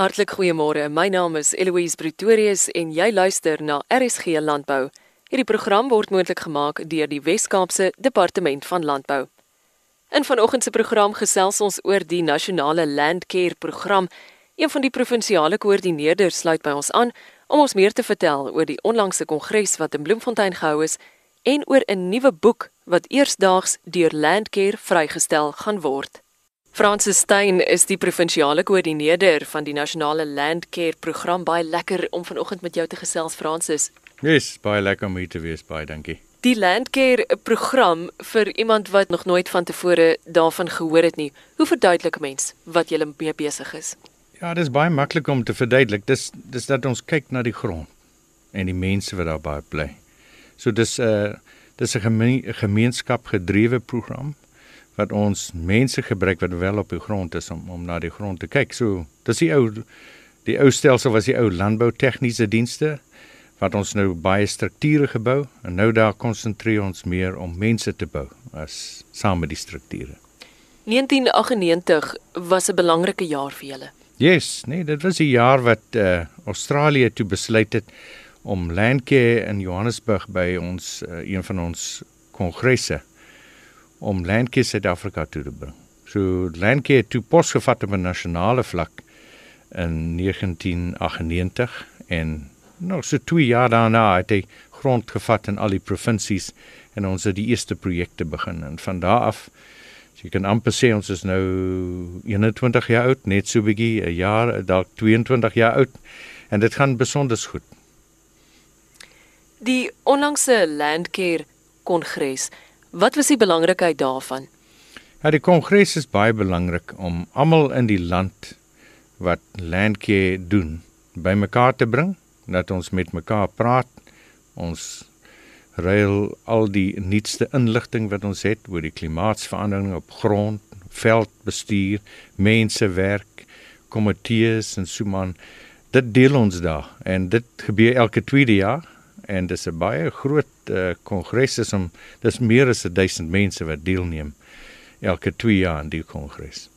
Hartlik goeiemôre. My naam is Eloise Pretorius en jy luister na RSG Landbou. Hierdie program word moontlik gemaak deur die Wes-Kaapse Departement van Landbou. In vanoggend se program gesels ons oor die nasionale Landcare program. Een van die provinsiale koördineerders sluit by ons aan om ons meer te vertel oor die onlangse kongres wat in Bloemfontein gehou is en oor 'n nuwe boek wat eersdaags deur Landcare vrygestel gaan word. Francis Stein is die provinsiale koördineerder van die nasionale Landcare program. Baie lekker om vanoggend met jou te gesels Francis. Yes, baie lekker om hier te wees, baie dankie. Die Landcare program vir iemand wat nog nooit van tevore daarvan gehoor het nie. Hoe verduidelik 'n mens wat jy mee besig is? Ja, dit is baie maklik om te verduidelik. Dis dis dat ons kyk na die grond en die mense wat daar bly. So dis 'n uh, dis 'n geme gemeenskap gedrewe program wat ons mense gebruik wat wel op die grond is om om na die grond te kyk. So dis die ou die ou stelsel was die ou landbou tegniese dienste wat ons nou baie strukture gebou en nou daar konsentreer ons meer om mense te bou as saam met die strukture. 1998 was 'n belangrike jaar vir julle. Yes, nee, dit was die jaar wat uh, Australië toe besluit het om Landcare in Johannesburg by ons uh, een van ons kongresse om Landcare Suid-Afrika toe te bring. So Landcare toe posgevat op 'n nasionale vlak in 1998 en nou so 2 jaar daarna het hy grond gevat in al die provinsies en ons het die eerste projekte begin en van daar af So jy kan amper sê ons is nou 21 jaar oud, net so bietjie 'n jaar, dalk 22 jaar oud en dit gaan besonder goed. Die onlangse Landcare kongres, wat was die belangrikheid daarvan? Ja, die kongres is baie belangrik om almal in die land wat Landcare doen bymekaar te bring, dat ons met mekaar praat, ons ruil al die nuutste inligting wat ons het oor die klimaatsverandering op grond, veldbestuur, mensewerk, komitees en so man. Dit deel ons daar en dit gebeur elke tweede jaar en dis 'n baie groot uh, kongres is om dis meer as 1000 mense wat deelneem elke 2 jaar aan die kongres.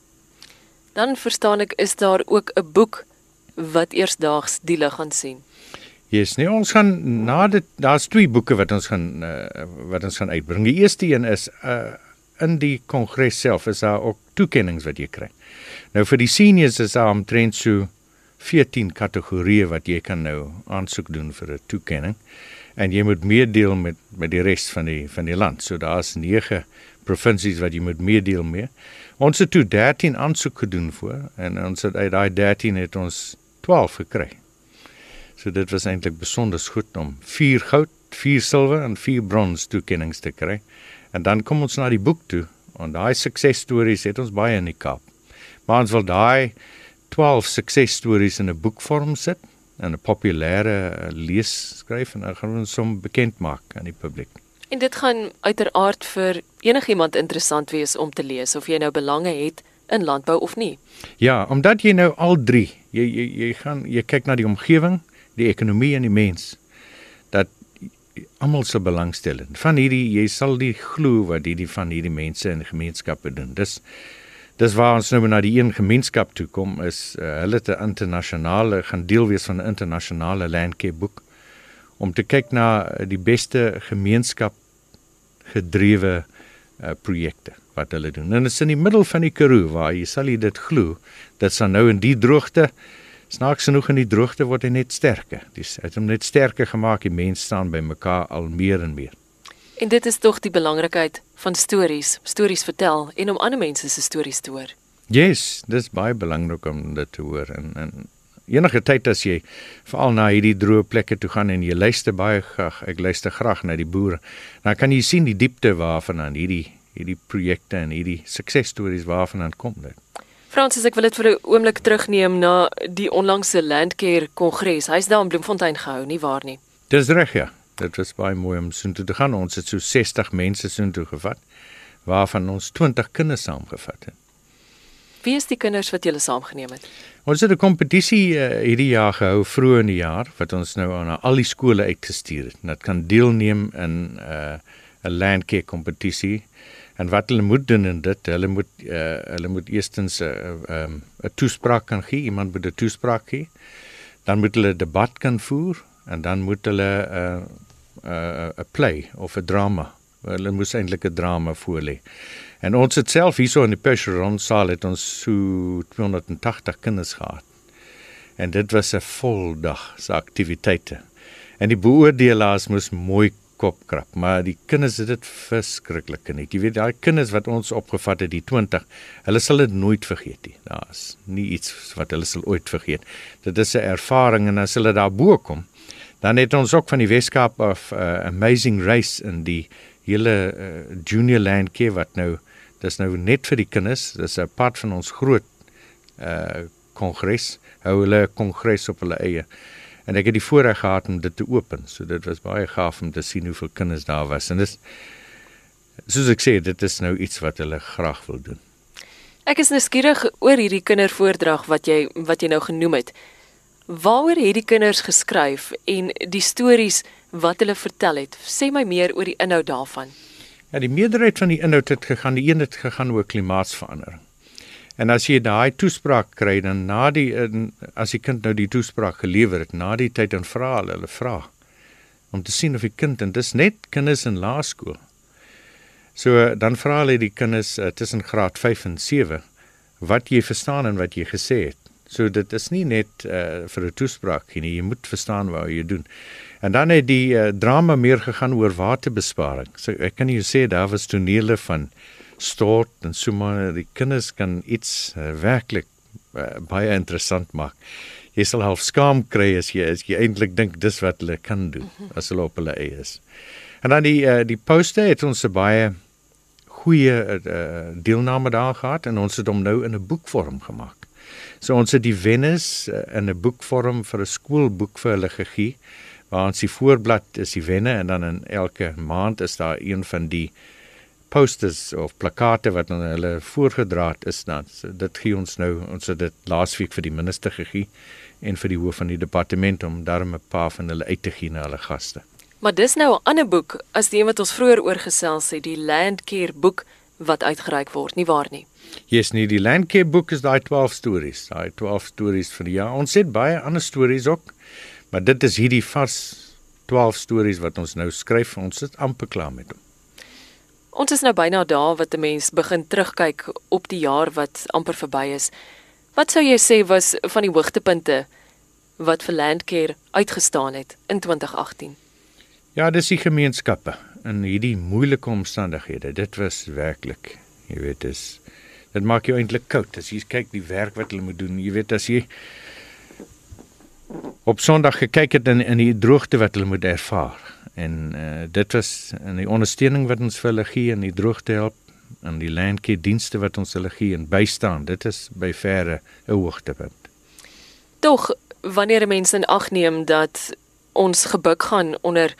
Dan verstaan ek is daar ook 'n boek wat eersdaags die lig gaan sien. Yes, nee, ons gaan na dit daar's twee boeke wat ons gaan uh, wat ons gaan uitbring. Die eerste een is uh in die kongres self is daar ook toekenninge wat jy kry. Nou vir die seniors is daar omtrent so 14 kategorieë wat jy kan nou aansoek doen vir 'n toekenning. En jy moet meedeel met met die res van die van die land. So daar's 9 provinsies wat jy moet meedeel mee. Ons het toe 13 aansoek gedoen voor en ons het uit daai 13 het ons 12 gekry. So dit was eintlik besonder goed om 4 goud, 4 silwer en 4 brons toekenninge te kry. En dan kom ons na die boek toe. En daai suksesstories het ons baie in die Kaap. Maar ons wil daai 12 suksesstories in 'n boekvorm sit en 'n populêre lees skryf en dan gaan ons hom bekend maak aan die publiek. En dit gaan uiteraard vir enigiemand interessant wees om te lees of jy nou belange het in landbou of nie. Ja, omdat jy nou al drie, jy jy jy gaan jy kyk na die omgewing, die ekonomie en die mens dat almal se belangstel in. Van hierdie jy sal die glo wat hierdie van hierdie mense in gemeenskappe doen. Dis dis waar ons nou na die een gemeenskap toe kom is uh, hulle te internasionale gaan deel wees van 'n internasionale landcare boek om te kyk na die beste gemeenskap gedrewe uh, projekte wat hulle doen. En dit is in die middel van die Karoo waar jy sal jy dit glo dat sa nou in die droogte Snaaks genoeg in die droogte word hy net sterker. Dis het hom net sterker gemaak. Die mense staan by mekaar al meer en meer. En dit is tog die belangrikheid van stories, stories vertel en om ander mense se stories te hoor. Yes, dis baie belangrik om dit te hoor en en enige tyd as jy veral na hierdie droë plekke toe gaan en jy luister baie graag, ek luister graag na die boere. Dan kan jy sien die diepte waarvan aan hierdie hierdie projekte en hierdie suksesstories waarvan aan kom dit. Fransis, ek wil dit vir 'n oomblik terugneem na die onlangse Landcare Kongres. Hy's daar in Bloemfontein gehou, nie waar nie? Dis reg ja. Dit was baie mooi om so toe te gaan. Ons het so 60 mense so toe gevat, waarvan ons 20 kinders saamgevat het. Wie is die kinders wat julle saamgeneem het? Ons het 'n kompetisie uh, hierdie jaar gehou vroeër in die jaar wat ons nou aan al die skole uitgestuur het. Dit kan deelneem in 'n uh, 'n landcare kompetisie En wat hulle moet doen in dit, hulle moet uh, hulle moet eerstens 'n uh, 'n um, 'n toespraak kan gee, iemand moet 'n toespraak gee. Dan moet hulle 'n debat kan voer en dan moet hulle 'n uh, uh, 'n play of 'n drama. Hulle moes eintlik 'n drama voorlê. En ons het self hierso in die Percheron saal het ons so 280 kinders gehad. En dit was 'n vol dag se aktiwiteite. En die beoordelaars moes mooi kop krap, maar die kinders het dit verskriklik geniet. Jy weet daai kinders wat ons opgevat het, die 20, hulle sal dit nooit vergeet nie. Daar's nie iets wat hulle sal ooit vergeet. Dit is 'n ervaring en as hulle daar bo kom, dan het ons ook van die Weskaap of uh, Amazing Race in die hele uh, Junior Land Care wat nou dis nou net vir die kinders. Dis 'n part van ons groot uh kongres. Hou hulle kongres op hulle eie en ek het die voorreg gehad om dit te open. So dit was baie gaaf om te sien hoeveel kinders daar was en dis soos ek sê dit is nou iets wat hulle graag wil doen. Ek is nuuskierig oor hierdie kindervoordrag wat jy wat jy nou genoem het. Waaroor het die kinders geskryf en die stories wat hulle vertel het? Sê my meer oor die inhoud daarvan. Ja, die meerderheid van die inhoud het gegaan, die een het gegaan oor klimaatsverandering. En as jy daai toespraak kry dan na die as die kind nou die toespraak gelewer het, na die tyd dan vra hulle hulle vra om te sien of die kind en dis net kinders in laerskool. So dan vra hulle die kinders uh, tussen graad 5 en 7 wat jy verstaan en wat jy gesê het. So dit is nie net uh, vir 'n toespraak nie, jy moet verstaan wat jy doen. En dan het die uh, drama meer gegaan oor waterbesparing. So ek kan jou sê daar was tonele van stort en so maar die kinders kan iets uh, werklik uh, baie interessant maak. Jy sal half skaam kry as jy as jy eintlik dink dis wat hulle kan doen as hulle op hulle eie is. En dan die uh, die poster het ons baie goeie uh, deelname daar gehad en ons het hom nou in 'n boekvorm gemaak. So ons het die wennes uh, in 'n boekvorm vir 'n skoolboek vir hulle gegee. Waar ons die voorblad is die wenne en dan in elke maand is daar een van die posters of plakate wat hulle voorgedra het is dan so dit gee ons nou ons het dit laasweek vir die minister gegee en vir die hoof van die departement om daarmee 'n paar van hulle uit te gee na hulle gaste. Maar dis nou 'n ander boek as die een wat ons vroeër oorgesels het, die Landcare boek wat uitgereik word, nie waar nie? Yes, nie die Landcare boek is daai 12 stories, daai 12 stories vir die jaar. Ons het baie ander stories ook, maar dit is hierdie vars 12 stories wat ons nou skryf. Ons sit amper klaar met hom. Ons is nou byna daar wat 'n mens begin terugkyk op die jaar wat amper verby is. Wat sou jy sê was van die hoogtepunte wat vir Landcare uitgestaan het in 2018? Ja, dis die gemeenskappe in hierdie moeilike omstandighede. Dit was werklik, jy weet, dis dit maak jou eintlik koud as jy kyk die werk wat hulle moet doen. Jy weet as jy op Sondag gekyk het in in die droogte wat hulle moet ervaar en uh, dit was in die ondersteuning wat ons vir hulle gee en die droogte help en die landcare dienste wat ons hulle gee en bystaan dit is by verre 'n hoogtepunt. Tog wanneer mense in ag neem dat ons gebuk gaan onder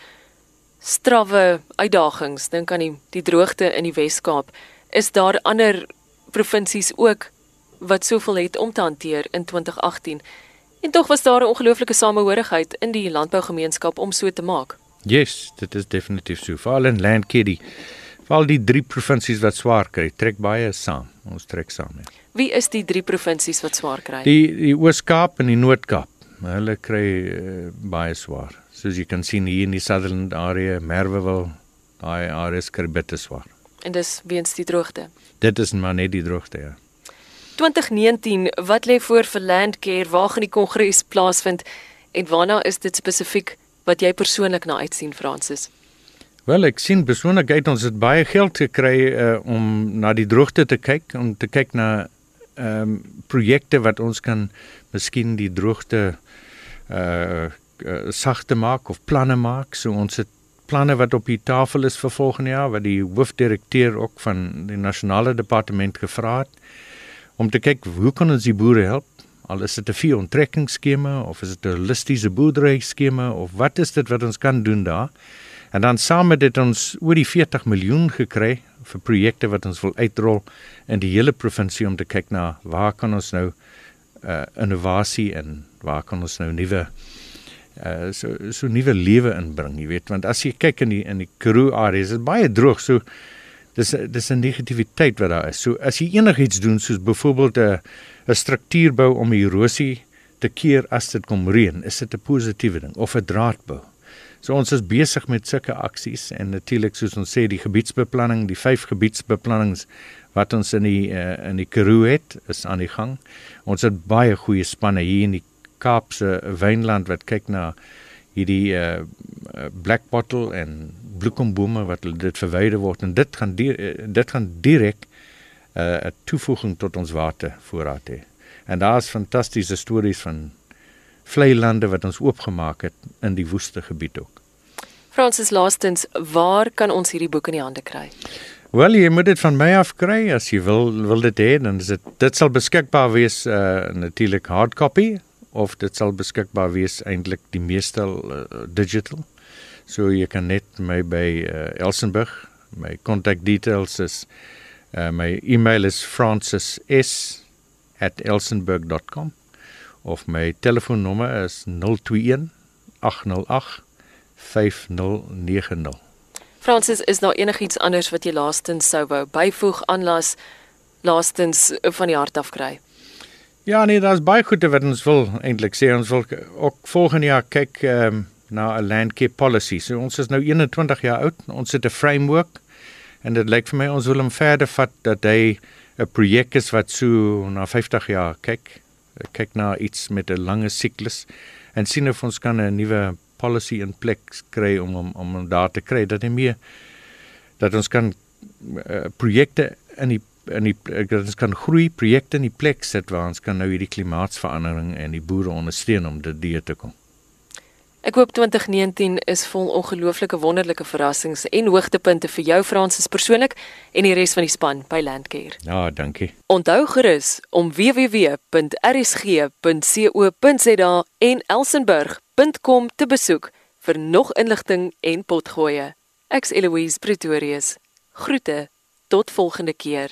strawwe uitdagings dink aan die die droogte in die Wes-Kaap is daar ander provinsies ook wat soveel het om te hanteer in 2018 en tog was daar 'n ongelooflike samehorigheid in die landbougemeenskap om so te maak. Yes, dit is definitief so. Veral in Landkiddy. Veral die drie provinsies wat swaar kry, trek baie saam. Ons trek saam. Ja. Wie is die drie provinsies wat swaar kry? Die die Oos-Kaap en die Noord-Kaap. Hulle kry uh, baie swaar. Soos jy kan sien hier in die Sutherland area, Merwewil, daai areas kry bitter swaar. En dis weens die droogte. Dit is maar net die droogte, ja. 2019, wat lê voor vir Landcare? Waar gaan die kongres plaasvind en waarna is dit spesifiek wat jy persoonlik na uitsien Fransis? Wel, ek sien persoonlik uit ons het baie geld gekry uh, om na die droogte te kyk, om te kyk na ehm um, projekte wat ons kan miskien die droogte uh, uh sagte maak of planne maak. So ons het planne wat op die tafel is vir volgende jaar wat die hoofdirekteur ook van die nasionale departement gevra het om te kyk hoe kan ons die boere help Al is dit 'n vee onttrekkingsskema of is dit 'n holistiese boerdery skema of wat is dit wat ons kan doen daar? En dan saam met dit ons oor die 40 miljoen gekry vir projekte wat ons wil uitrol in die hele provinsie om te kyk na waar kan ons nou uh innovasie en waar kan ons nou nuwe uh so so nuwe lewe inbring, jy weet, want as jy kyk in die in die Karoo area is dit baie droog, so dis dis 'n negativiteit wat daar is. So as jy enigiets doen soos byvoorbeeld 'n 'n struktuurbou om erosie te keer as dit kom reën, is dit 'n positiewe ding of 'n draadbou. So ons is besig met sulke aksies en natuurlik soos ons sê die gebiedsbeplanning, die vyf gebiedsbeplannings wat ons in die uh, in die Karoo het, is aan die gang. Ons het baie goeie spanne hier in die Kaapse wynland wat kyk na hierdie uh, black bottle en bloekombome wat dit verwyder word en dit gaan die, uh, dit gaan direk 'n uh, toevoeging tot ons watervoorraad hê. En daar's fantastiese stories van vlei lande wat ons oopgemaak het in die woeste gebied ook. Francis laastens, waar kan ons hierdie boek in die hande kry? Wel, jy moet dit van my af kry as jy wil wil dit hê, dan is dit dit sal beskikbaar wees uh natuurlik hard copy of dit sal beskikbaar wees eintlik die meeste uh, digital. So jy kan net my by uh, Elsenburg, my contact details is uh, my e-mail is francis@elsenburg.com of my telefoonnommer is 021 808 5090. Francis, is daar enigiets anders wat jy laastens sou wou byvoeg aanlas laastens van die hart af kry? Ja, nee, daar's baie goede wat ons wil eintlik sê. Ons wil ook volgende jaar kyk ehm um, na 'n landcare policy. So ons is nou 21 jaar oud. Ons het 'n framework en dit lyk vir my ons wil hom verder vat dat hy 'n projek is wat so na 50 jaar kyk kyk na iets met 'n lange siklus en sien of ons kan 'n nuwe policy in plek kry om om om daar te kry dat hy meer dat ons kan uh, projekte in die in die dat ons kan groei projekte in die plek sit waar ons kan nou hierdie klimaatsverandering en die boere ondersteun om dit deur te kom. Ek hoop 2019 is vol ongelooflike wonderlike verrassings en hoogtepunte vir jou Fransis persoonlik en die res van die span by Landcare. Ja, dankie. Onthou gerus om www.rsg.co.za en elsenburg.com te besoek vir nog inligting en potgoeie. Ek's Eloise Pretorius. Groete tot volgende keer.